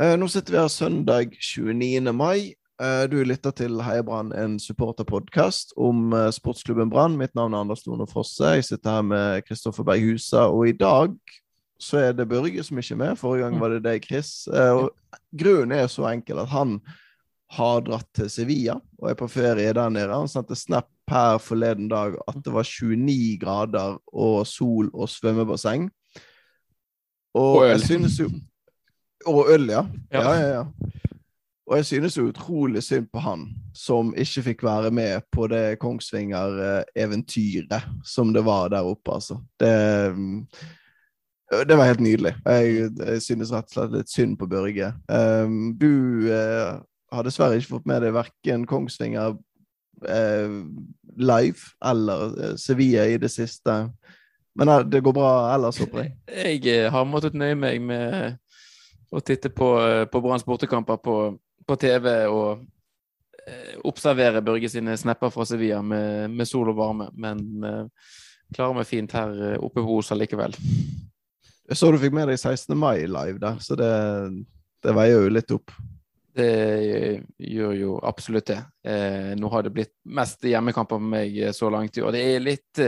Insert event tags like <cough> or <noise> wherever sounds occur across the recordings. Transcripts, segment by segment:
Eh, nå sitter vi her søndag 29. mai. Eh, du lytter til Heia Brann, en supporterpodkast om eh, sportsklubben Brann. Mitt navn er Anders Lone Fosse. Jeg sitter her med Kristoffer Berghusa, og i dag så er det Børge som ikke er med. Forrige gang var det deg, Chris. Og grunnen er så enkel at han har dratt til Sevilla og er på ferie der nede. Han sendte snap her forleden dag at det var 29 grader og sol og svømmebasseng. Og, Og øl. jeg synes jo Og øl, ja. Ja. ja. ja. Og jeg synes jo utrolig synd på han som ikke fikk være med på det Kongsvinger-eventyret som det var der oppe, altså. Det, det var helt nydelig. Jeg, jeg synes rett og slett litt synd på Børge. Um, du uh, har dessverre ikke fått med deg verken Kongsvinger uh, live eller eh, Sevilla i det siste. Men det går bra ellers, håper jeg. Jeg har måttet nøye meg med å titte på, eh, på Branns bortekamper på, på TV og eh, observere Børge sine snapper fra Sevilla med, med sol og varme. Men eh, klarer meg fint her oppe på Osa likevel. Jeg så du fikk med deg 16. mai live der, så det, det veier jo litt opp. Det gjør jo absolutt det. Eh, nå har det blitt mest hjemmekamper med meg så langt i år. Det er litt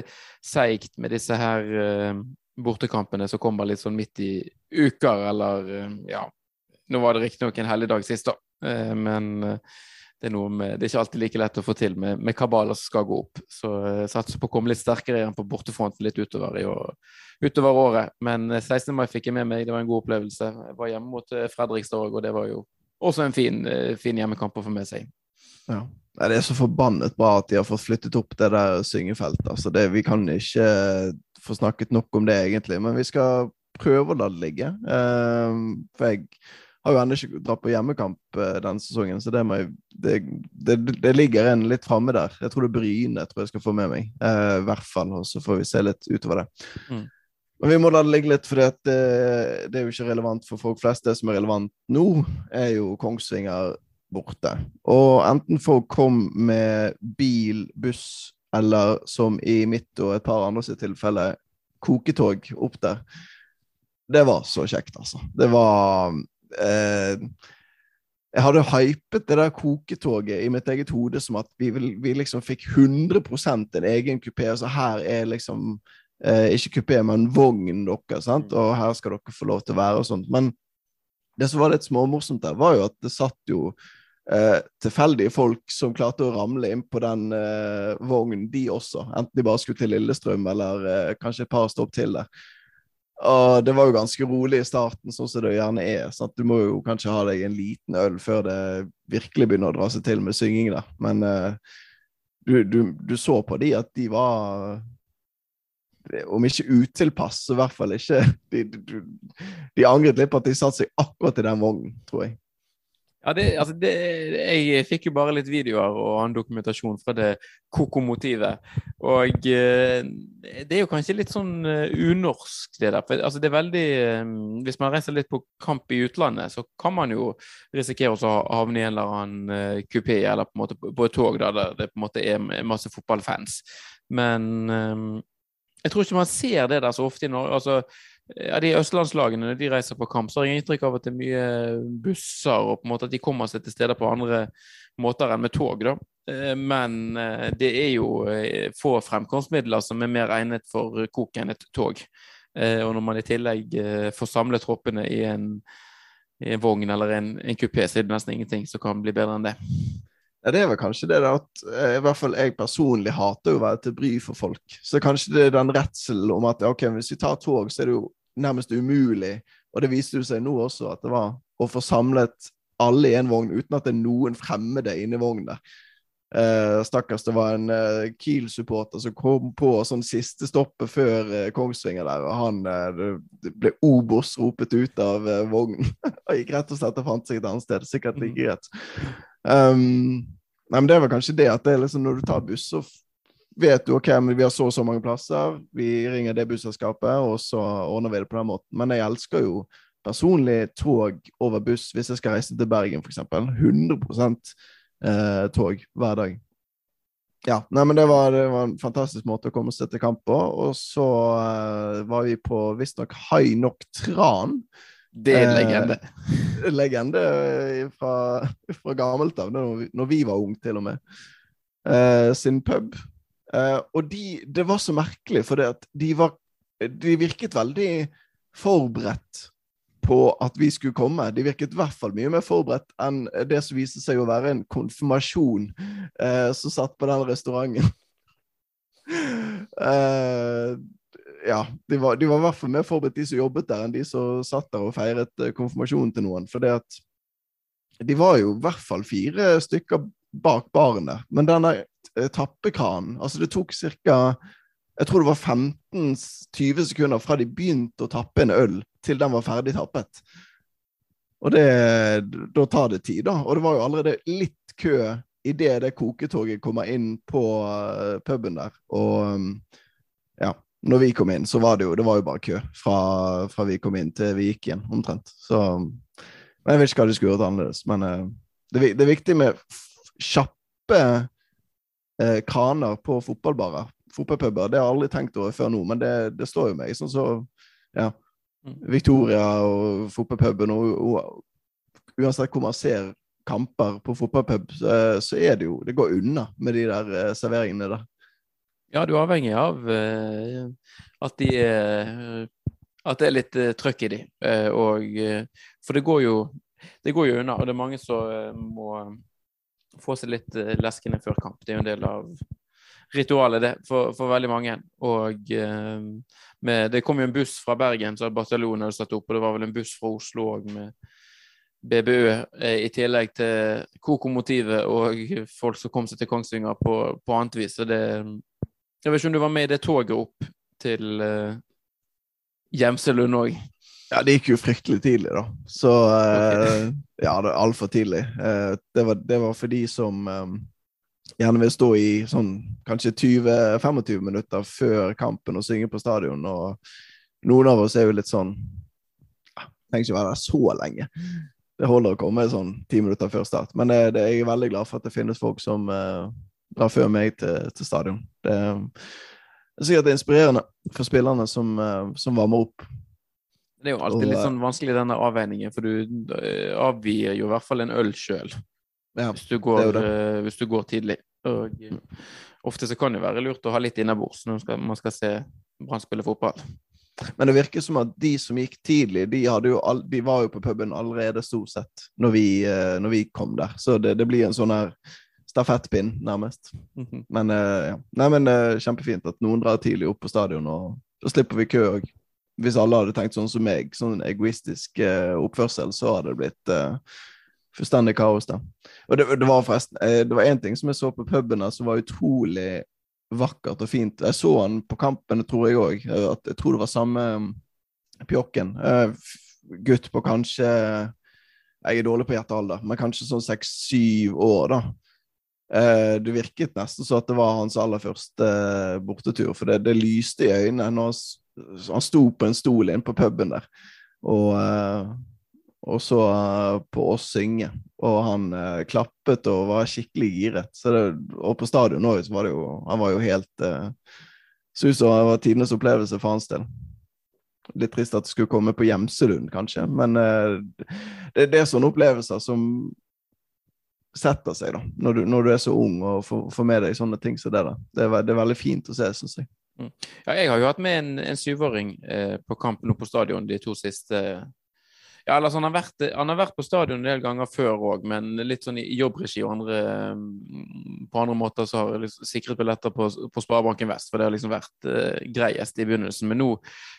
seigt med disse her eh, bortekampene som kommer litt sånn midt i uker, eller eh, ja Nå var det riktignok en helligdag sist, da, eh, men eh, det er, med, det er ikke alltid like lett å få til med, med kabaler som skal gå opp. Så satser på å komme litt sterkere igjen på bortefronten litt utover år, utover året. Men eh, 16. mai fikk jeg med meg, det var en god opplevelse. Jeg var hjemme mot Fredrikstad òg, og det var jo også en fin, fin hjemmekamp å få med seg. Ja. Nei, det er så forbannet bra at de har fått flyttet opp det der syngefeltet. Altså det, vi kan ikke få snakket nok om det, egentlig, men vi skal prøve å la det ligge. Ehm, for jeg har jo ennå ikke dratt på hjemmekamp eh, denne sesongen, så det, må jeg, det, det, det ligger en litt framme der. Jeg tror det er Bryne tror jeg skal få med meg, eh, i hvert fall. Og så får vi se litt utover det. Mm. Men vi må la det ligge litt, for det, det er jo ikke relevant for folk flest. Det som er relevant nå, er jo Kongsvinger borte. Og enten folk kom med bil, buss, eller som i mitt og et par andre sitt tilfelle, koketog opp der. Det var så kjekt, altså. Det var eh, Jeg hadde hypet det der koketoget i mitt eget hode som at vi, vi liksom fikk 100 en egen kupé. Altså her er liksom eh, ikke kupé, men vogn deres, sant? og her skal dere få lov til å være og sånt. Men det som var litt småmorsomt der, var jo at det satt jo eh, tilfeldige folk som klarte å ramle inn på den eh, vognen, de også. Enten de bare skulle til Lillestrøm, eller eh, kanskje et par stopp til der. Og det var jo ganske rolig i starten, sånn som det gjerne er. Sant? Du må jo kanskje ha deg en liten øl før det virkelig begynner å dra seg til med synging Da. Men uh, du, du, du så på de at de var om ikke utilpass, så i hvert fall ikke <laughs> De, de, de angret litt på at de satte seg akkurat i den vognen, tror jeg. Ja, det, altså det, jeg fikk jo bare litt videoer og annen dokumentasjon fra det kokomotivet. Og eh, det er jo kanskje litt sånn eh, unorsk, det der. For, altså det er veldig eh, Hvis man reiser litt på kamp i utlandet, så kan man jo risikere å havne i en eller annen kupé eller på, en måte på, et tog der det på en måte er masse fotballfans. Men jeg tror ikke man ser det der så ofte i Norge. altså ja, de østlandslagene når de reiser på kamp, så har jeg inntrykk av at det er mye busser, og på en måte at de kommer seg til steder på andre måter enn med tog. da. Eh, Men eh, det er jo eh, få fremkomstmidler som er mer egnet for kok enn et tog. Og når man i tillegg får samlet troppene i en, i en vogn eller en, en kupé, så er det nesten ingenting som kan bli bedre enn det. Ja, det er vel kanskje det da at eh, i hvert fall jeg personlig hater å være til bry for folk. Så kanskje det er den redselen om at ok, hvis vi tar tog, så er det jo nærmest umulig. Og det viste jo seg nå også at det var å få samlet alle i en vogn uten at det er noen fremmede inni vognen der. Eh, stakkars, det var en eh, Kiel-supporter som kom på sånn siste stoppet før eh, Kongsvinger der, og han det- ble Obos ropet ut av vognen. <laughs> og gikk rett og slett og fant seg et annet sted. Sikkert like greit. Um, nei, men det er vel kanskje det at det liksom når du tar buss, så vet du ok, vi har så og så mange plasser, vi ringer det busselskapet, og så ordner vi det på den måten. Men jeg elsker jo personlig tog over buss hvis jeg skal reise til Bergen, f.eks. 100 eh, tog hver dag. Ja, nei, men det var, det var en fantastisk måte å komme seg til kamp på. Og så eh, var vi på visstnok High Nok Tran. Det er en legende. Eh, legende fra, fra gammelt av, når, når vi var unge, til og med. Eh, sin pub. Eh, og de, det var så merkelig, for de var De virket veldig forberedt på at vi skulle komme. De virket i hvert fall mye mer forberedt enn det som viste seg å være en konfirmasjon eh, som satt på den restauranten. <laughs> ja, de var, de var i hvert fall mer forberedt, de som jobbet der, enn de som satt der og feiret eh, konfirmasjonen til noen. For at de var jo i hvert fall fire stykker bak baren der. Men denne eh, tappekranen Altså, det tok ca. Jeg tror det var 15-20 sekunder fra de begynte å tappe en øl, til den var ferdig tappet. Og det, da tar det tid, da. Og det var jo allerede litt kø idet det koketoget kommer inn på eh, puben der. Og um, ja, når vi kom inn, så var det jo, det var jo bare kø fra, fra vi kom inn til vi gikk igjen, omtrent. Så men Jeg vet ikke hva de skulle gjort annerledes, men eh, det, det er viktig med kjappe eh, kraner på fotballbarer. Fotballpuber. Det har jeg aldri tenkt over før nå, men det, det står jo meg. Sånn så ja, Mm. Victoria og fotballpuben og, og Uansett hvor man ser kamper på fotballpub, så, så er det jo Det går unna med de der eh, serveringene der. Ja, du er avhengig av eh, at de er At det er litt uh, trøkk i de. Eh, og eh, For det går jo det går jo unna, og det er mange som eh, må få seg litt leskende før kamp. Det er jo en del av ritualet, det, for, for veldig mange. Og eh, med, det kom jo en buss fra Bergen så bataljonen hadde satt opp, og det var vel en buss fra Oslo òg med BBØ, eh, i tillegg til Kokomotivet og folk som kom seg til Kongsvinger på, på annet vis. Så det, jeg vet ikke om du var med i det toget opp til uh, Gjemselund òg? Ja, det gikk jo fryktelig tidlig, da. Så eh, <laughs> Ja, det altfor tidlig. Uh, det, var, det var for de som um, gjerne vil stå i sånn kanskje 20-25 minutter før kampen og synge på stadion. Og noen av oss er jo litt sånn ja, Trenger ikke være der så lenge. Det holder å komme sånn ti minutter før start. Men det, det, jeg er veldig glad for at det finnes folk som eh, drar før meg til, til stadion. Det, det er sikkert inspirerende for spillerne som, eh, som varmer opp. Det er jo alltid Og, litt eh, sånn vanskelig denne avveiningen, for du eh, avgir jo i hvert fall en øl sjøl Ja, hvis, hvis du går tidlig. Og eh, ofte så kan det være lurt å ha litt innabords når man skal, man skal se Brann spille fotball. Men det virker som at de som gikk tidlig, de, all, de var jo på puben allerede stort sett når vi, når vi kom der. Så det, det blir en sånn her stafettpinn, nærmest. Mhm. Men uh, ja. Nei, men uh, kjempefint at noen drar tidlig opp på stadion, og da slipper vi kø òg. Hvis alle hadde tenkt sånn som meg, sånn egoistisk uh, oppførsel, så hadde det blitt uh, fullstendig kaos da. Og det, det var forresten Det var én ting som jeg så på puben som var utrolig vakkert og fint. Jeg så han på kampen, tror jeg òg. Jeg tror det var samme um, pjokken. Gutt på kanskje Jeg er dårlig på hjertealder, men kanskje sånn seks-syv år, da. Eh, det virket nesten så at det var hans aller første eh, bortetur, for det, det lyste i øynene når han, sto på en stol inne på puben der. Og, eh, og så på oss synge. Og han klappet og var skikkelig giret. Det, og på stadion òg, så var det jo Han var jo helt Så ut som det var tidenes opplevelse for hans del. Litt trist at det skulle komme på Gjemselund, kanskje, men det, det er sånne opplevelser som setter seg, da, når du, når du er så ung og får, får med deg sånne ting som det der. Det er, det er veldig fint å se, syns jeg. Ja, jeg har jo hatt med en, en syvåring eh, på kamp nå på stadion de to siste Ja, eller altså, han, har vært, han har vært på stadion en del ganger før òg, men litt sånn i jobbregi og andre mm, På andre måter så har jeg liksom sikret billetter på, på Sparebanken Vest, for det har liksom vært eh, greiest i begynnelsen. Men nå,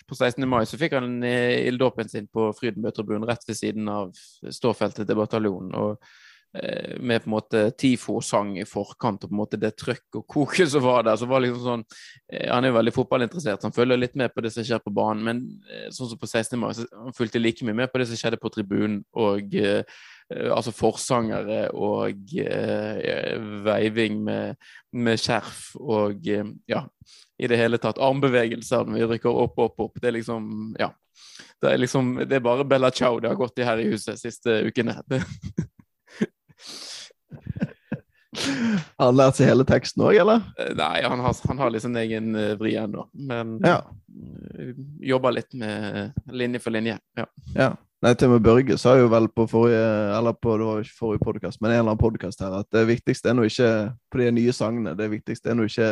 på 16. mai, så fikk han eh, ilddåpen sin på Frydenbø-tribunen rett ved siden av ståfeltet til bataljonen. og med på en måte TIFO-sang i forkant og på en måte det trøkk og koket som var der. så var liksom sånn, eh, Han er jo veldig fotballinteressert, så han følger litt med på det som skjer på banen. Men eh, sånn som på 16. mai, så han fulgte like mye med på det som skjedde på tribunen. og eh, eh, Altså forsangere og eh, veiving med, med skjerf og eh, ja, i det hele tatt armbevegelser når vi rykker opp, opp, opp. Det er liksom Ja. Det er liksom, det er bare Bella Ciao det har gått i her i huset siste ukene. <laughs> <laughs> Har han lært seg hele teksten òg, eller? Eh, Nei, han har, han har liksom egen eh, vri ennå. Men Ja. eh, jobber litt med linje for linje. Ja. Ja. Nei, til og med Børge sa jo vel på forrige eller på, det var ikke forrige podcast, men en eller annen podkast her, at det viktigste er nå ikke på de nye sangene, det viktigste er nå ikke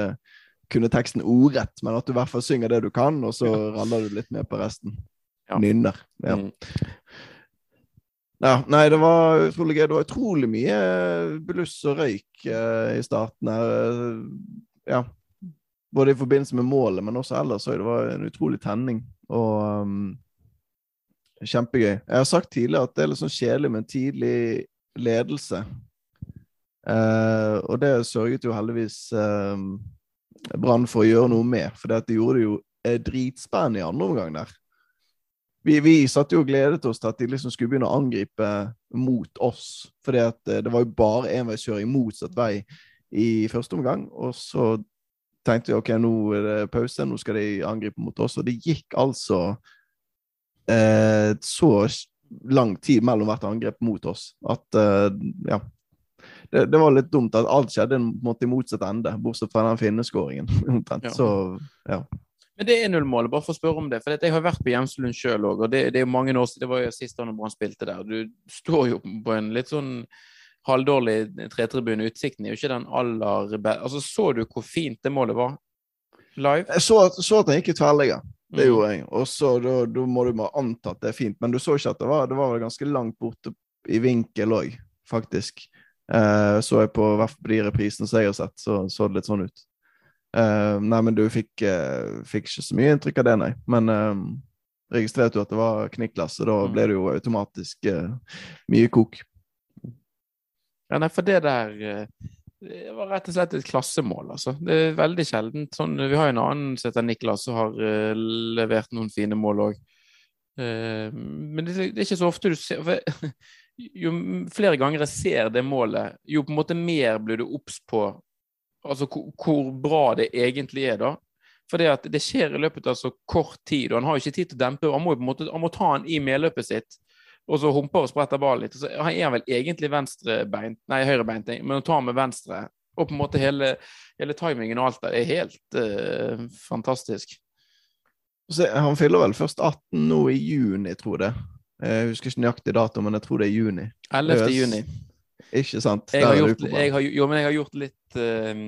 kunne teksten ordrett, men at du i hvert fall synger det du kan, og så raller du litt med på resten. Ja. Nynner. Ja. Mm. Ja. Nei, det var utrolig gøy. Det var utrolig mye bluss og røyk eh, i starten her. Ja. Både i forbindelse med målet, men også ellers. Det var en utrolig tenning. Og um, kjempegøy. Jeg har sagt tidligere at det er litt sånn kjedelig med en tidlig ledelse. Eh, og det sørget jo heldigvis eh, Brann for å gjøre noe med, for det gjorde det jo eh, dritspennende i andre omgang der. Vi, vi satt jo og gledet oss til at de liksom skulle begynne å angripe mot oss. For eh, det var jo bare enveiskjøring motsatt vei i første omgang. Og så tenkte vi ok, nå er det pause, nå skal de angripe mot oss. Og det gikk altså eh, så lang tid mellom hvert angrep mot oss at eh, ja. Det, det, var litt dumt at alt skjedde måte i motsatt ende, bortsett fra den finneskåringen. <laughs> omtrent. Ja. Så ja. Men det er nullmålet, bare for å spørre om det. For jeg har vært på Gjemselund sjøl òg, og det, det, er mange år siden. Det var jo sist da Brann spilte der. Du står jo på en litt sånn halvdårlig tretribune. Utsikten er jo ikke den aller beste. Altså, så du hvor fint det målet var live? Jeg så, så at den gikk i tverrligger. Det Mm. gjorde jeg. Og så da, da må du bare anta at det er fint. Men du så ikke at det var, det var vel ganske langt borte i vinkel òg, faktisk. Eh, så jeg på, på de reprisene som jeg har sett, så så det litt sånn ut. Eh, nei, men du fikk, uh, fikk ikke så mye inntrykk av det, nei. Men uh, registrerte jo at det var knikklasse da Mm. ble det jo automatisk mye kok. Ja, nei, for det der det var rett og slett et klassemål, altså. Det er veldig sjeldent sånn Vi har jo en annen som heter Niklas, som har levert noen fine mål òg. men det, det er ikke så ofte du ser for, <laughs> Jo flere ganger jeg ser det målet, jo på en måte mer blir du obs på altså hvor, hvor bra det egentlig er, da. For det, det skjer i løpet av så kort tid, og han har jo ikke tid til å dempe. Han må måte, han må ta han i medløpet sitt, og så humper og spretter ballen litt. og Så han er vel egentlig venstrebeint, nei, høyrebeint, men han tar med venstre, og på en måte hele, hele timingen og alt der, er helt uh, fantastisk. Så han fyller vel først 18 nå i juni, tror jeg. Jeg husker ikke nøyaktig dato, men jeg tror det er juni. 11. Juni. Ikke sant? Jeg har gjort, jeg har, jo, men jeg har gjort litt uh,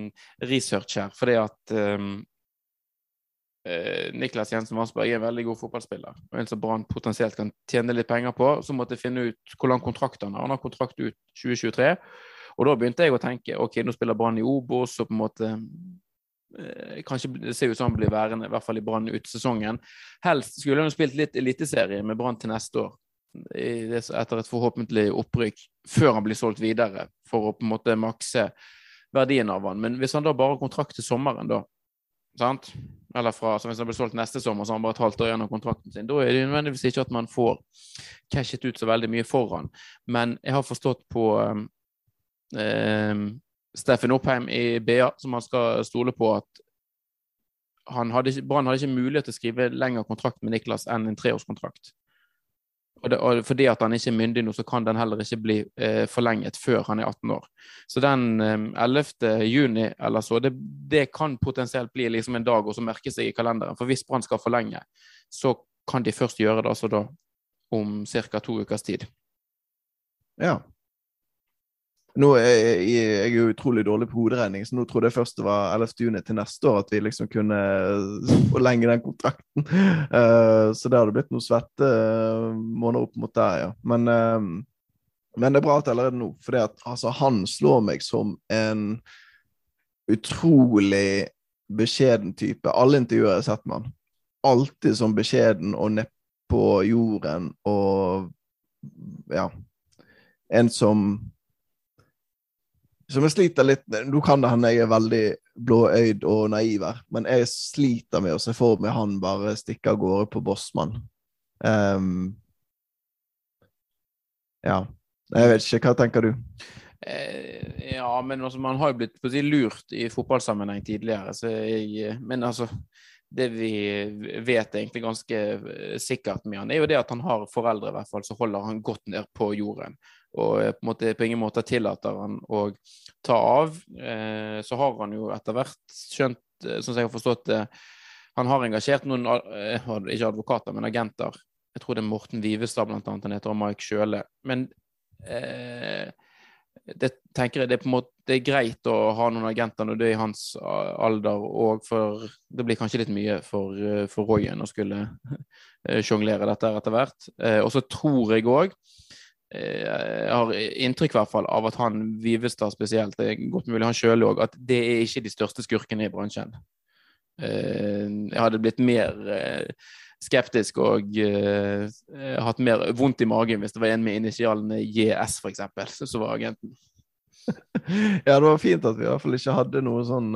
research her, fordi at um, uh, Niklas Jensen Vassberg er en veldig god fotballspiller. Og en som Brann potensielt kan tjene litt penger på. Så måtte jeg finne ut hvor lang kontrakt han har. Han har kontrakt ut 2023. Og da begynte jeg å tenke ok, nå spiller Brann i Obos, og på en måte eh, Kanskje det ser ut som han blir værende, i hvert fall i Brann ut sesongen. Helst skulle han jo spilt litt eliteserie med Brann til neste år. Etter et forhåpentlig opprykk, før han blir solgt videre, for å på en måte makse verdien av han. Men hvis han da bare har kontrakt til sommeren, da sant? Eller fra, så hvis han blir solgt neste sommer, så har han bare et halvt år igjen av kontrakten sin. Da er det nødvendigvis ikke at man får cashet ut så veldig mye for han. Men jeg har forstått på um, Steffen Oppheim i BA, som han skal stole på, at han hadde Brann hadde ikke mulighet til å skrive lengre kontrakt med Niklas enn en treårskontrakt. Og, det, og fordi at han ikke er myndig nå, så kan den heller ikke bli eh, forlenget før han er 18 år. Så den eh, 11. juni eller så, det, det kan potensielt bli liksom en dag så merke seg i kalenderen. For hvis Brann skal forlenge, så kan de først gjøre det altså da om ca. to ukers tid. Ja. Nå er jeg, jo utrolig dårlig på hoderegning, så nå trodde jeg først det var 11. juni til neste år at vi liksom kunne <laughs> forlenge den kontrakten. Uh, så det hadde blitt noen svette uh, måneder opp mot der, ja. Men, uh, men det er bra at allerede nå, for altså, han slår meg som en utrolig beskjeden type. Alle intervjuer jeg har sett med han. Alltid som beskjeden og nedpå jorden og ja. En som som jeg sliter litt med Nå kan det hende jeg er veldig blåøyd og naiv her, men jeg sliter med å se for meg han bare stikke av gårde på Bossmann. Um, ja. Jeg vet ikke. Hva tenker du? Eh, ja, men altså, man har jo blitt si, lurt i fotballsammenheng tidligere. Så jeg, men altså Det vi vet egentlig ganske eh, sikkert med han, er jo det at han har foreldre i hvert fall, som holder han godt ned på jorden. Og eh, på, måte, på ingen måte tillater han å ta av. Eh, så har han jo etter hvert skjønt, eh, som jeg har forstått det, han har engasjert noen, eh, ikke advokater, men agenter Jeg tror det er Morten Vivestad, blant annet, han heter, og Mike Sjøle. Men eh, det tenker jeg det er på en måte det er greit å ha noen agenter når det er i hans alder, og for det blir kanskje litt mye for, for Royen å skulle sjonglere dette etter hvert. Og så tror jeg òg jeg har inntrykk i hvert fall av at han Vivestad spesielt, det er godt mulig han sjøl òg, at det er ikke de største skurkene i bransjen. Jeg hadde blitt mer skeptisk og uh, hatt mer vondt i magen hvis det var en med initialene JS, f.eks., som var agenten. <laughs> ja, det var fint at vi i hvert fall ikke hadde noe sånn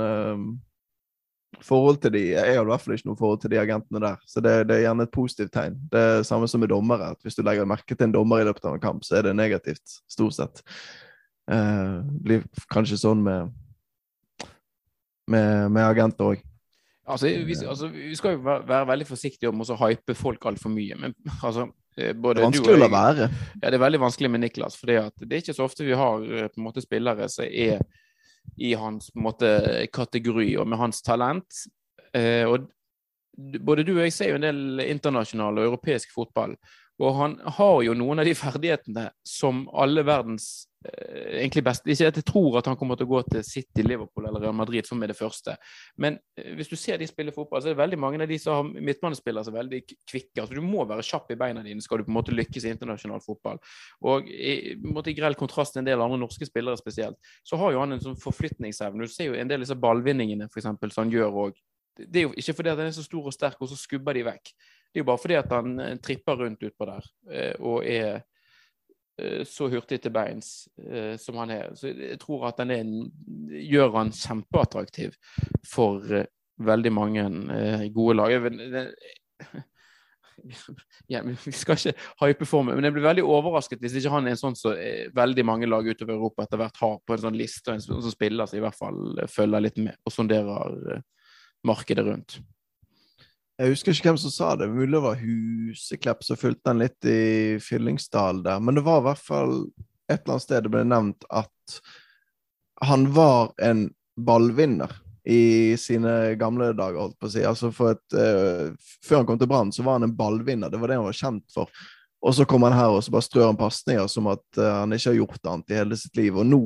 forhold til de Jeg hadde i hvert fall ikke noe forhold til de agentene der, så det, det, er gjerne et positivt tegn. Det er samme som med dommere. at Hvis du legger merke til en dommer i løpet av en kamp, så er det negativt, stort sett. Eh, blir kanskje sånn med, med, med agenter òg. Altså, vi, altså, vi, skal jo være, veldig forsiktige om å hype folk altfor mye. Men altså eh, både Vanskelig å la være. Ja, det er veldig vanskelig med Niklas. For det er ikke så ofte vi har eh, på en måte spillere som er i hans måte, kategori og med hans talent. Eh, og både du og jeg ser jo en del internasjonal og europeisk fotball. Og han har jo noen av de <laughs> ferdighetene som alle verdens egentlig best Ikke at jeg tror at han kommer til å gå til City, Liverpool eller Real Madrid som er det første, men eh, hvis du ser de spille fotball, så er det veldig mange av de som har midtbanespillere som er veldig kvikke. altså Du må være kjapp i beina dine skal du på en måte lykkes i internasjonal fotball. Og i, måte, i grell kontrast til en del andre norske spillere spesielt, så har jo han en sånn forflytningsevne. Du ser jo en del av disse ballvinningene for eksempel, som han gjør òg. Det er jo ikke fordi at han er så stor og sterk, og så skubber de vekk. Det er jo bare fordi at han eh, tripper rundt utpå der eh, og er eh, så hurtig til beins som han er. Så jeg tror at han er, gjør han kjempeattraktiv for veldig mange gode lag. <laughs> Ja, vi skal ikke hype for meg, men jeg blir veldig overrasket hvis ikke han er en sånn som så veldig mange lag utover Europa etter hvert har på en sånn liste, en som spiller som i hvert fall følger litt med og sonderer markedet rundt. Jeg husker ikke hvem som sa det, mulig det var Huseklepp som fulgte den litt i Fyllingsdal der. Men det var i hvert fall et eller annet sted det ble nevnt at han var en ballvinner i sine gamle dager, holdt på å si. Altså et, uh, før han kom til Brann, så var han en ballvinner. Det var det han var kjent for. Og så kommer han her og så bare strør han pasninger som at uh, han ikke har gjort annet i hele sitt liv. Og nå,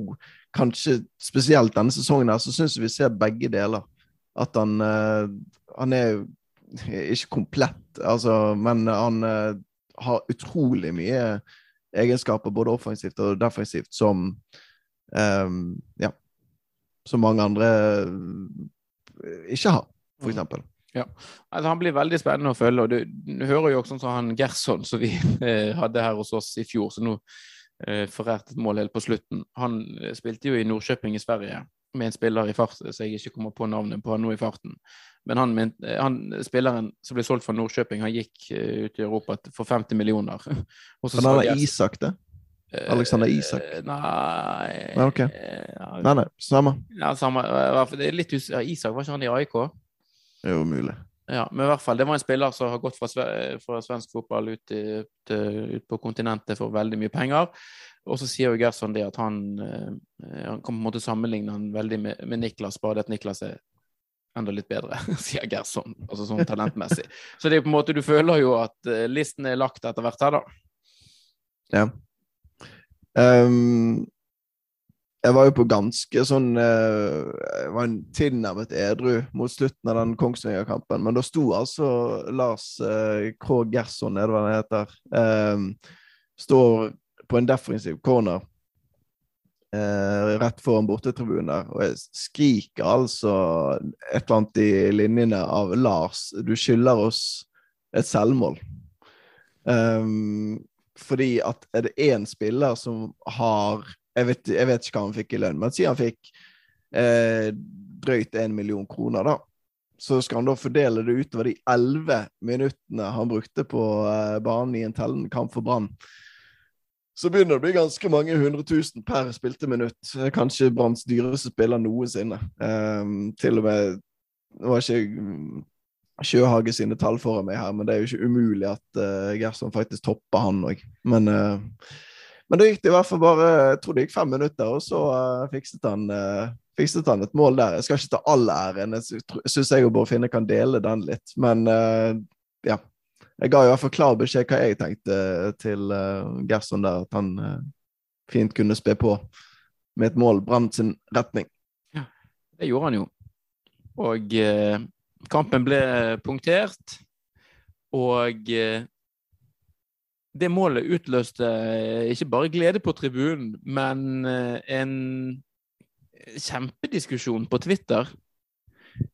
kanskje spesielt denne sesongen her, så syns vi ser begge deler. At han, uh, han er ikke komplett, altså, men han uh, har utrolig mye egenskaper, både offensivt og defensivt, som um, ja, som mange andre uh, ikke har, for mm. Ja, altså Han blir veldig spennende å følge. og Du, du hører jo også sånn som han Gerson som vi eh, hadde her hos oss i fjor, som nå eh, forærte et mål helt på slutten. Han spilte jo i Nordkjøping i Sverige med en spiller i fart, så jeg ikke kommer på navnet på han nå i farten. Men han, han, spilleren som ble solgt fra Nordkjøping, han gikk uh, ut i Europa for 50 millioner. <laughs> Men han er Isak, det? Alexander eh, Isak? Uh, nei Nei, ok. Uh, nei, nei, samme. Ja, samme. Det er litt us ja, Isak, var ikke han i AIK? Jo, mulig. Ja, men i hvert fall, det var en spiller som har gått fra, fra svensk fotball ut, i, ut, ut, på kontinentet for veldig mye penger. Og så sier jo Gerson det at han, han kan på en måte sammenligne han veldig med, med Niklas, bare at Niklas er enda litt bedre, <laughs> sier Gerson, altså sånn talentmessig. Så det er på en måte, du føler jo at uh, listen er lagt etter hvert her, da. Ja. Um, jeg var jo på ganske sånn uh, Jeg var tilnærmet edru mot slutten av den Kongsvinger-kampen, men da sto altså Lars uh, K. Gerson, er det hva han heter, um, står på en defensiv corner eh, rett foran bortetribunen der, og jeg skriker altså et eller annet i linjene av Lars, du skylder oss et selvmål. Um, fordi at er det én spiller som har jeg vet, jeg vet, ikke hva han fikk i lønn, men si han fikk eh, drøyt én million kroner, da. Så skal han da fordele det utover de elleve minuttene han brukte på eh, banen i en tellende kamp for Brann så begynner det å bli ganske mange hundre tusen per spilte minutt. Kanskje Branns dyreste spiller noensinne. Um, til og med Nå har ikke Sjøhage sine tall foran meg her, men det er jo ikke umulig at uh, Gerson faktisk topper han òg. Men, uh, men det gikk det i hvert fall bare Jeg tror det gikk fem minutter, og så uh, fikset, han, fikset, han, et mål der. Jeg skal ikke ta all æren. Jeg syns jeg og Bård Finne kan dele den litt, men ja. Jeg ga i hvert fall klar beskjed hva jeg tenkte til uh, Gerson der, at han uh, fint kunne spe på med et mål Brann sin retning. Ja, det gjorde han jo. Og uh, kampen ble punktert. Og det målet utløste ikke bare glede på tribunen, men en kjempediskusjon på Twitter.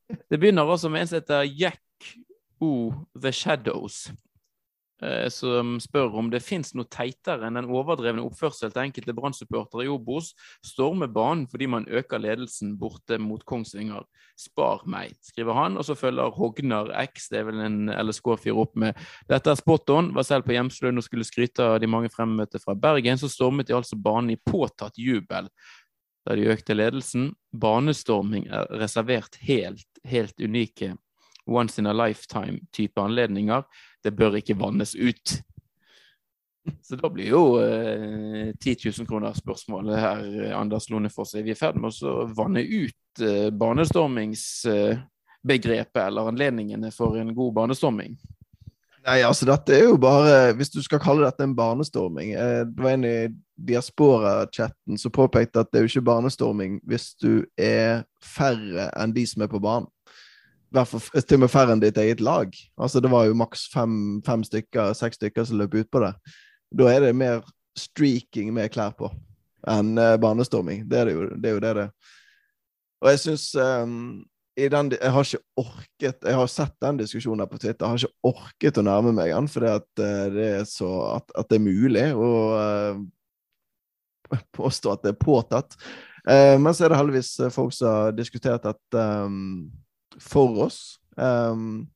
Det begynner altså med en som heter Jack O. The Shadows, eh, som spør om det fins noe teitere enn den overdrevne oppførsel til enkelte brann i Obos stormer banen fordi man øker ledelsen borte mot Kongsvinger. Spar meg, skriver han, og så følger Hognar X, det er vel en LSK-fyr, opp med dette er spot on. Var selv på Hjemsløen og skulle skryte av de mange fremmøtte fra Bergen, så stormet de altså banen i påtatt jubel da de økte ledelsen. Banestorming er reservert helt, helt unike once in a lifetime-type anledninger. Det bør ikke vannes ut. Så da blir jo eh, 10 000 kroner spørsmålet her, Anders Lonefoss. Er vi i ferd med å vanne ut eh, banestormingsbegrepet eh, eller anledningene for en god banestorming? Nei, altså dette er jo bare Hvis du skal kalle dette en barnestorming eh, Det var en i diaspora-chatten som påpekte at det er jo ikke barnestorming hvis du er færre enn de som er på banen hvert til og med færre enn ditt eget lag. Altså Det var jo maks fem, fem, stykker, seks stykker som løp utpå det. Da er det mer streaking med klær på enn uh, banestorming. Det er, det, jo, det er jo det det Og jeg syns um, Jeg har ikke orket Jeg har sett den diskusjonen på Twitter. Jeg har ikke orket å nærme meg den, fordi at uh, det er så at, at, det er mulig å uh, <laughs> påstå at det er påtatt. men så er det heldigvis folk som har diskutert at um, for oss. Um,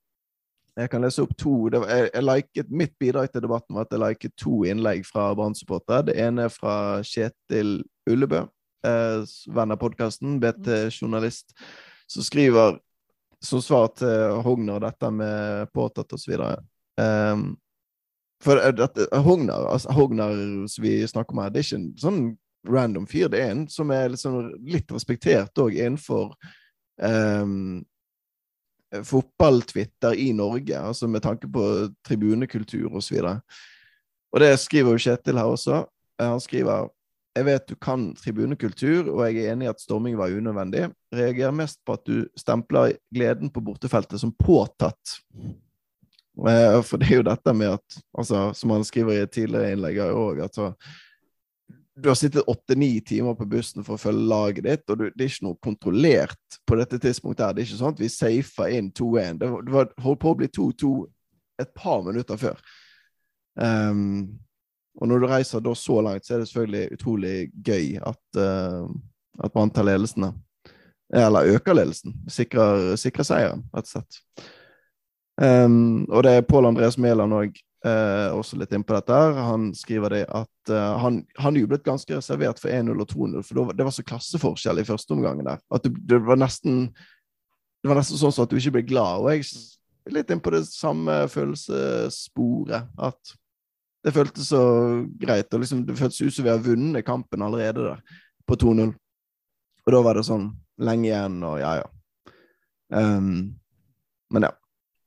jeg kan lese opp to var, jeg, jeg liket, Mitt bidrag til debatten var at jeg liket to innlegg fra Brann-supportere. Det ene er fra Kjetil Ullebø, eh, venn av podkasten, BT-journalist, som skriver som svar til Hogner dette med påtatt osv. Um, for dette, Hogner, altså Hogner som vi snakker om her, det er ikke en sånn random fyr. Det er en som er liksom litt respektert òg innenfor um, fotballtwitter i Norge, altså med tanke på tribunekultur osv. Og, og det skriver jo Kjetil her også. Eh, han skriver jeg vet du kan tribunekultur, og jeg er enig i at storming var unødvendig. Reagerer mest på at du stempler gleden på bortefeltet som påtatt. Eh, for det er jo dette med at, altså, som han skriver i et tidligere innlegg òg, at så, du har sittet åtte-ni timer på bussen for å følge laget ditt, og du, det er ikke noe kontrollert på dette tidspunktet. her. Det er ikke sånn at vi safer inn 2-1. Det, var, holdt på å bli 2-2 et par minutter før. Um, og når du reiser da så langt, så er det selvfølgelig utrolig gøy at, uh, at man tar ledelsen. Eller øker ledelsen. Sikrer, sikrer seieren, rett og slett. Um, og det er Pål Andreas Mæland òg eh, også litt inn på dette. her. Han skriver det at eh, han, han jublet ganske reservert for 1-0 og 2-0, for det var så klasseforskjell i første omgangen der. At det, det, var nesten det var nesten sånn at du ikke ble glad. Og jeg er litt inn på det samme følelsessporet. At det føltes så greit. og liksom, Det føltes ut som vi har vunnet kampen allerede der, på 2-0. Og da var det sånn lenge igjen, og ja, ja. Um, men ja.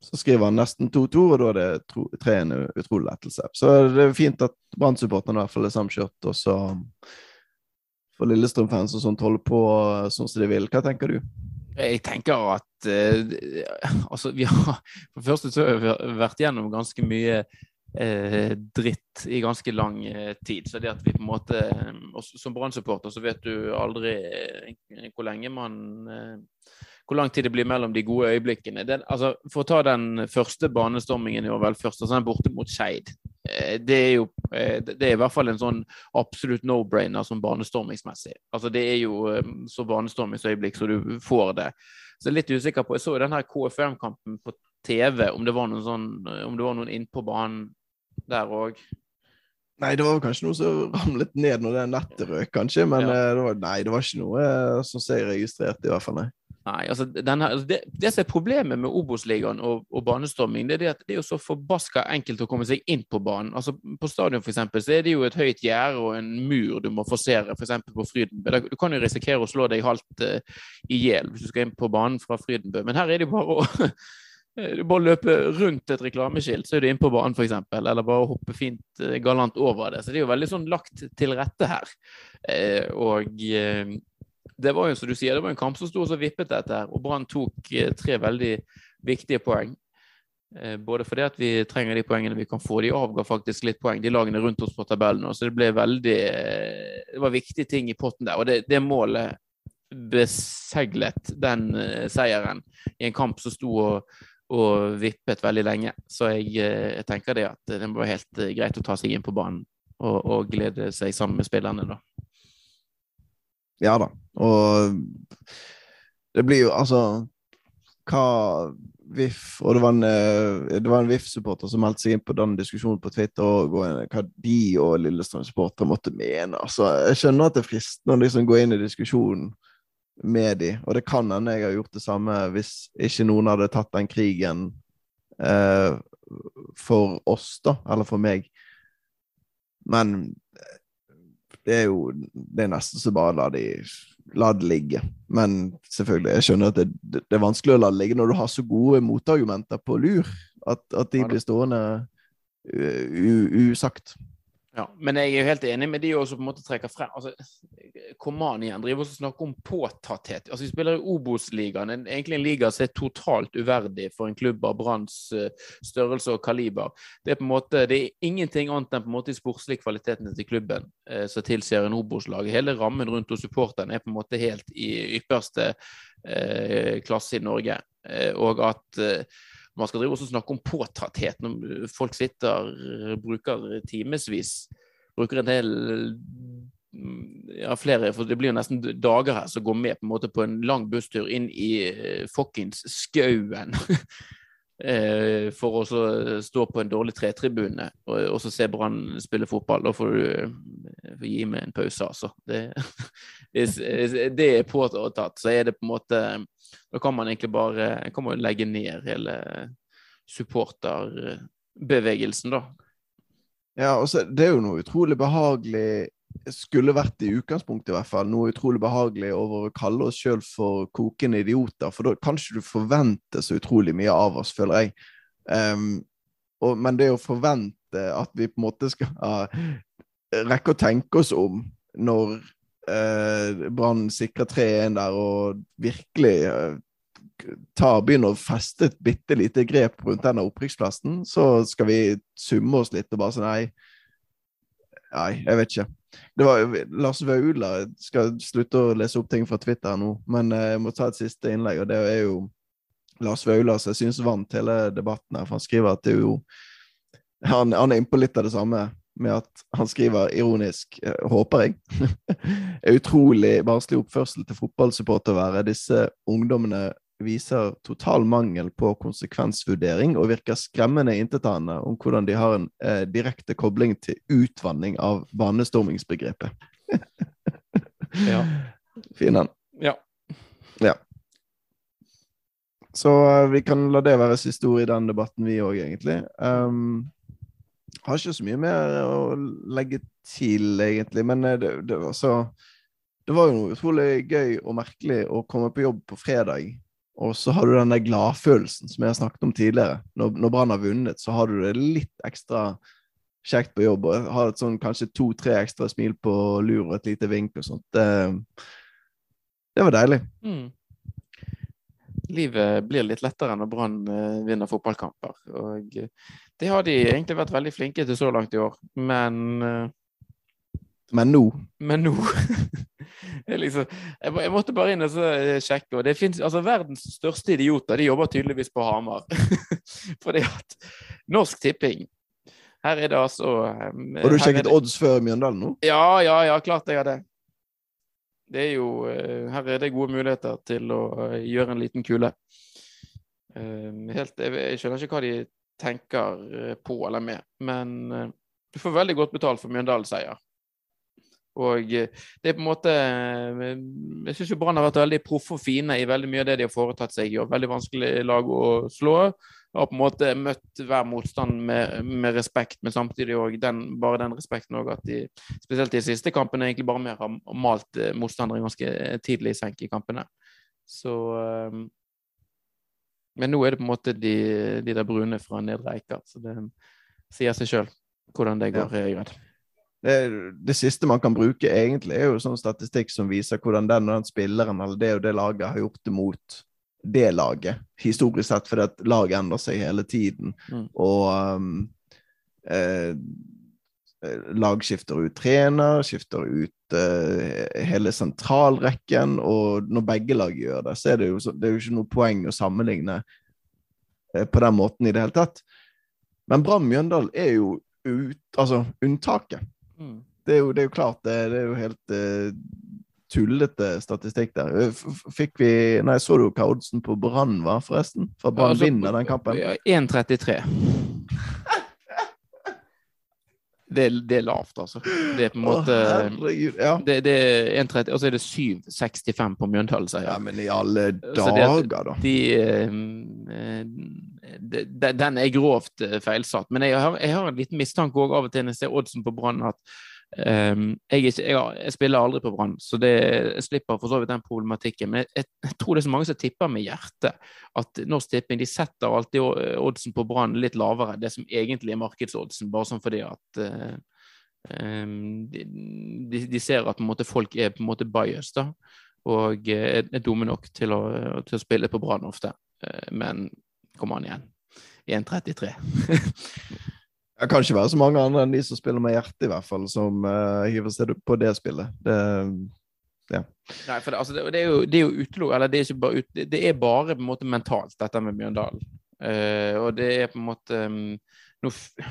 Så skriver han nesten 2-2, og da er det tre en utrolig lettelse. Så det er fint at Brann-supporterne i hvert fall er samkjørt, og så får Lillestrøm-fans og sånt holde på sånn som de vil. Hva tenker du? Jeg tenker at uh, altså, vi har For første så har vi vært gjennom ganske mye uh, dritt i ganske lang uh, tid. Så det at vi på en måte Som Brann-supporter så vet du aldri hvor lenge man hvor lang tid det blir mellom de gode øyeblikkene. Den, altså, for å ta den første banestormingen i år, vel først, altså den borte mot Skeid. Eh, det er jo eh, det er i hvert fall en sånn absolutt no-brainer som banestormingsmessig. Altså Det er jo eh, så banestormingsøyeblikk så du får det. Så jeg er litt usikker på Jeg så jo den her KFM-kampen på TV, om det var noen sånn Om det var noen innpå banen der òg. Nei, det var kanskje noe som ramlet ned når det nettet røk, kanskje. Men ja. det var, nei, det var ikke noe som jeg registrerte, i hvert fall. nei. Nei, altså denne, altså, det, det, som er problemet med Obos-ligaen og, og, banestorming, det er at det er jo så forbaska enkelt å komme seg inn på banen. Altså På stadion for eksempel, så er det jo et høyt gjerde og en mur du må forsere, f.eks. For på Frydenbø. Du kan jo risikere å slå deg halvt uh, i hjel hvis du skal inn på banen fra Frydenbø, men her er det jo bare å Du <laughs> bare løpe rundt et reklameskilt, så er du inne på banen, f.eks. Eller bare hoppe fint galant over det. Så det er jo veldig sånn lagt til rette her. Og det var jo som du sier, det var en kamp som sto og så vippet dette her. Og Brann tok tre veldig viktige poeng. Eh, både fordi at vi trenger de poengene vi kan få. De avga faktisk litt poeng, de lagene rundt oss på tabellen. Så det ble veldig eh, Det var viktige ting i potten der. Og det, det målet beseglet den seieren i en kamp som sto og, og vippet veldig lenge. Så jeg, jeg, tenker det at det var helt greit å ta seg inn på banen og, og glede seg sammen med spillerne, da. Ja da. Og det blir jo altså Hva VIF, og det var en, eh, en VIF-supporter som meldte seg inn på den diskusjonen på Twitter og, og hva de og Lillestrøm-supportere måtte mene. Altså, jeg skjønner at det er fristende å liksom gå inn i diskusjonen med de, og det kan hende jeg har gjort det samme hvis ikke noen hadde tatt den krigen eh, for oss, da, eller for meg. Men det er jo det er nesten så bare la de la det ligge. Men selvfølgelig, jeg skjønner at det, det, er vanskelig å la det ligge når du har så gode motargumenter på lur, at, at de blir stående usagt. Ja, men jeg er jo helt enig med de også på en måte trekker frem altså, Koman igjen driver og snakker om påtatthet. Altså, Vi spiller i Obos-ligaen, egentlig en liga som er totalt uverdig for en klubb av Branns uh, størrelse og kaliber. Det er på en måte, det er ingenting annet enn på en måte de sportslige kvalitetene til klubben eh, som tilsier en Obos-lag. Hele rammen rundt hos supporterne er på en måte helt i ypperste eh, klasse i Norge. og at man skal drive og snakke om påtatthet når folk sitter, bruker timevis, bruker en del ja, flere, for det blir jo nesten dager her som går med på en måte på en lang busstur inn i uh, fuckings skauen. <laughs> uh, for å stå på en dårlig tretribune og, og så se Brann spille fotball. Da får du uh, gi meg en pause, altså. Det, <laughs> det er påtatt. Så er det på en måte da kan man egentlig bare kan man legge ned hele supporterbevegelsen, da. Ja, og så det er jo noe utrolig behagelig skulle vært i utgangspunktet i hvert fall, noe utrolig behagelig over å kalle oss sjøl for kokende idioter, for da kan ikke du forvente så utrolig mye av oss, føler jeg. Um, og, men det å forvente at vi på en måte skal uh, <laughs> rekke å tenke oss om når uh, Brann sikrer 3-1 der og virkelig uh, tar, begynner å feste et bitte lite grep rundt denne opprykksplassen, så skal vi summe oss litt og bare si nei. Nei, jeg vet ikke. Var Lars Vaular skal slutte å lese opp ting fra Twitter nå, men eh, jeg må ta et siste innlegg, og det er jo Lars Vaular som jeg syns vant hele debatten her, for han skriver at det er jo han, han er innpå litt av det samme med at han skriver ironisk, eh, håper jeg, <laughs> utrolig barnslig oppførsel til fotballsupporter være. Disse ungdommene viser total mangel på konsekvensvurdering og virker skremmende intetanende om hvordan de har en eh, direkte kobling til utvanning av banestormingsbegrepet. <laughs> ja. Fin den. Ja. ja. Så uh, vi kan la det være siste ord i den debatten, vi òg, egentlig. Um, har ikke så mye mer å legge til, egentlig. Men eh, det, det, var, så, det var jo utrolig gøy og merkelig å komme på jobb på fredag. Og så har du den der gladfølelsen som jeg har snakket om tidligere. Når, når Brann har vunnet, så har du det litt ekstra kjekt på jobb. Og har et sånn kanskje to-tre ekstra smil på lur og et lite vink og sånt. Det, det var deilig. Mm. Livet blir litt lettere når Brann eh, vinner fotballkamper. Og det har de egentlig vært veldig flinke til så langt i år, men eh, Men nå? Men nå. <laughs> liksom, jeg, jeg, måtte bare inn og eh, sjekke, og det finnes altså verdens største idioter. De jobber tydeligvis på Hamar. <laughs> Fordi at Norsk Tipping Her er det altså um, Har du sjekket odds før Mjøndalen nå? Ja, ja, ja, klart jeg har det. Det er jo Her er det gode muligheter til å gjøre en liten kule. Helt, jeg, skjønner ikke hva de tenker eh, på eller med. Men eh, du får veldig godt betalt for Mjøndalen-seier. Og eh, det er på en måte Jeg syns Brann har vært veldig proffe og fine i veldig mye av det de har foretatt seg. Og veldig vanskelig lag å slå. Har på en måte møtt hver motstand med, med respekt, men samtidig òg bare den respekten òg at de, spesielt de siste kampene, egentlig bare mer har malt motstandere ganske tidlig i senk i kampene. Så Men nå er det på en måte de, de der brune fra Nedre Eiker, så det sier seg sjøl hvordan det går. Ja. Det, det, siste man kan bruke, egentlig, er jo sånn statistikk som viser hvordan den og den spilleren eller det og det laget har gjort det mot det laget, historisk sett, fordi at laget endrer seg hele tiden. Mm. Og um, eh, lag skifter ut trener, skifter ut eh, hele sentralrekken, og når begge lag gjør det, så er det jo, så, det er jo ikke noe poeng å sammenligne eh, på den måten i det hele tatt. Men Brann Mjøndalen er jo ut, altså, unntaket. Mm. Det, er jo, det, er jo, klart, det, det er jo helt uh, tullete statistikk der. Fikk vi Nei, så du hva oddsen på Brann var, forresten? For Brann ja, altså, vinner den kampen? 1,33. Det, det, er lavt, altså. Det er på en måte Å, ja. det, det er 1,30, og så er det 7,65 på Mjøndalen, sier Ja, men i alle dager, da. De, eh, de, de, den er grovt eh, feilsatt. Men jeg har, jeg har en liten mistanke òg av og til når jeg ser oddsen på Brann, at Um, jeg, jeg, jeg, spiller aldri på Brann, så det, jeg slipper for så vidt den problematikken. Men jeg, tror det er så mange som tipper med hjertet. At Norsk Tipping de setter alltid oddsen på Brann litt lavere, det som egentlig er markedsoddsen, bare sånn fordi at uh, um, de, de, ser at måte, folk er på en måte bias, da. Og er, er dumme nok til å, til å spille på Brann ofte. Men kom an igjen. 1,33. Det kan ikke være så mange andre enn de som spiller med hjertet, i hvert fall, som uh, hiver seg på det spillet. Det, ja. Nei, for det, altså, det, det, er jo, det er jo utelukket Eller det er ikke bare ut, det, er bare på en måte mentalt, dette med Bjørndalen. Uh, og det er på en måte um, noe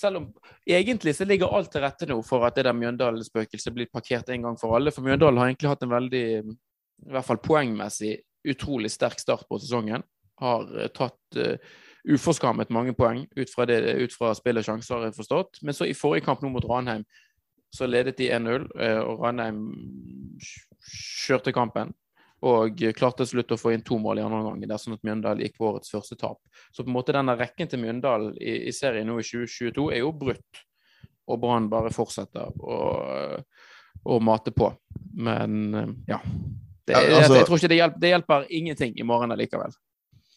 selv om egentlig så ligger alt til rette nå for at det der Mjøndalen-spøkelset blir parkert en gang for alle. For Mjøndalen har egentlig hatt en veldig, i hvert fall poengmessig, utrolig sterk start på sesongen. Har uh, tatt uh, uforskammet mange poeng ut fra, det, ut fra spill og sjanser, har jeg forstått. Men så i forrige kamp nå mot Ranheim så ledet de 1-0, eh, og Ranheim kjørte kampen. Og klarte til slutt å få inn to mål i andre omgang, dersom at Mjøndalen gikk på årets første tap. Så på en måte denne rekken til Mjøndalen i, i serien nå i 2022 er jo brutt. Og Brann bare fortsetter å, å, mate på. Men eh, ja. Det, altså, jeg tror ikke det hjelper, det hjelper ingenting i morgen allikevel.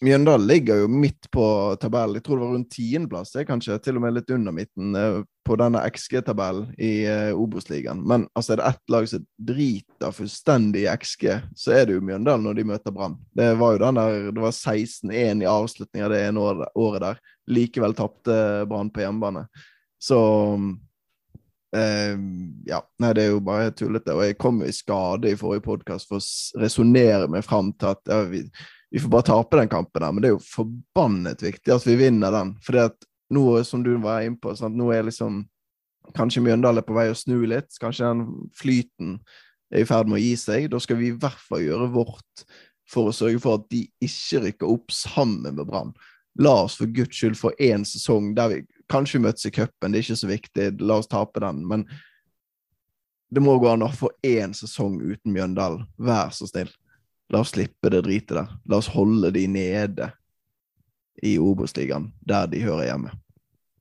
Mjøndalen ligger jo midt på tabellen. Jeg tror det var rundt tiendeplass, kanskje til og med litt under midten eh, på denne XG-tabellen i uh, Obos-ligaen. Men altså, er det ett lag som driter fullstendig i XG, så er det jo Mjøndalen når de møter Brann. Det var jo den der, det var 16-1 i avslutning av det ene året, der. Likevel tapte Brann på hjemmebane. Så Uh, ja, nei, det er jo bare tullete. Og jeg kom i skade i forrige podkast for å resonnere meg fram til at ja, vi, vi får bare tape den kampen der, men det er jo forbannet viktig at vi vinner den. For at nå, som du var inne på, sant? nå er liksom Kanskje Mjøndalen er på vei å snu litt. Kanskje den flyten er i ferd med å gi seg. Da skal vi i hvert fall gjøre vårt for å sørge for at de ikke rykker opp sammen med Brann. La oss for guds skyld få én sesong der vi kanskje møtes i cupen, det er ikke så viktig, la oss tape den. Men det må gå an å få én sesong uten Mjøndalen. Vær så snill. La oss slippe det dritet der. La oss holde de nede i Obos-ligaen, der de hører hjemme.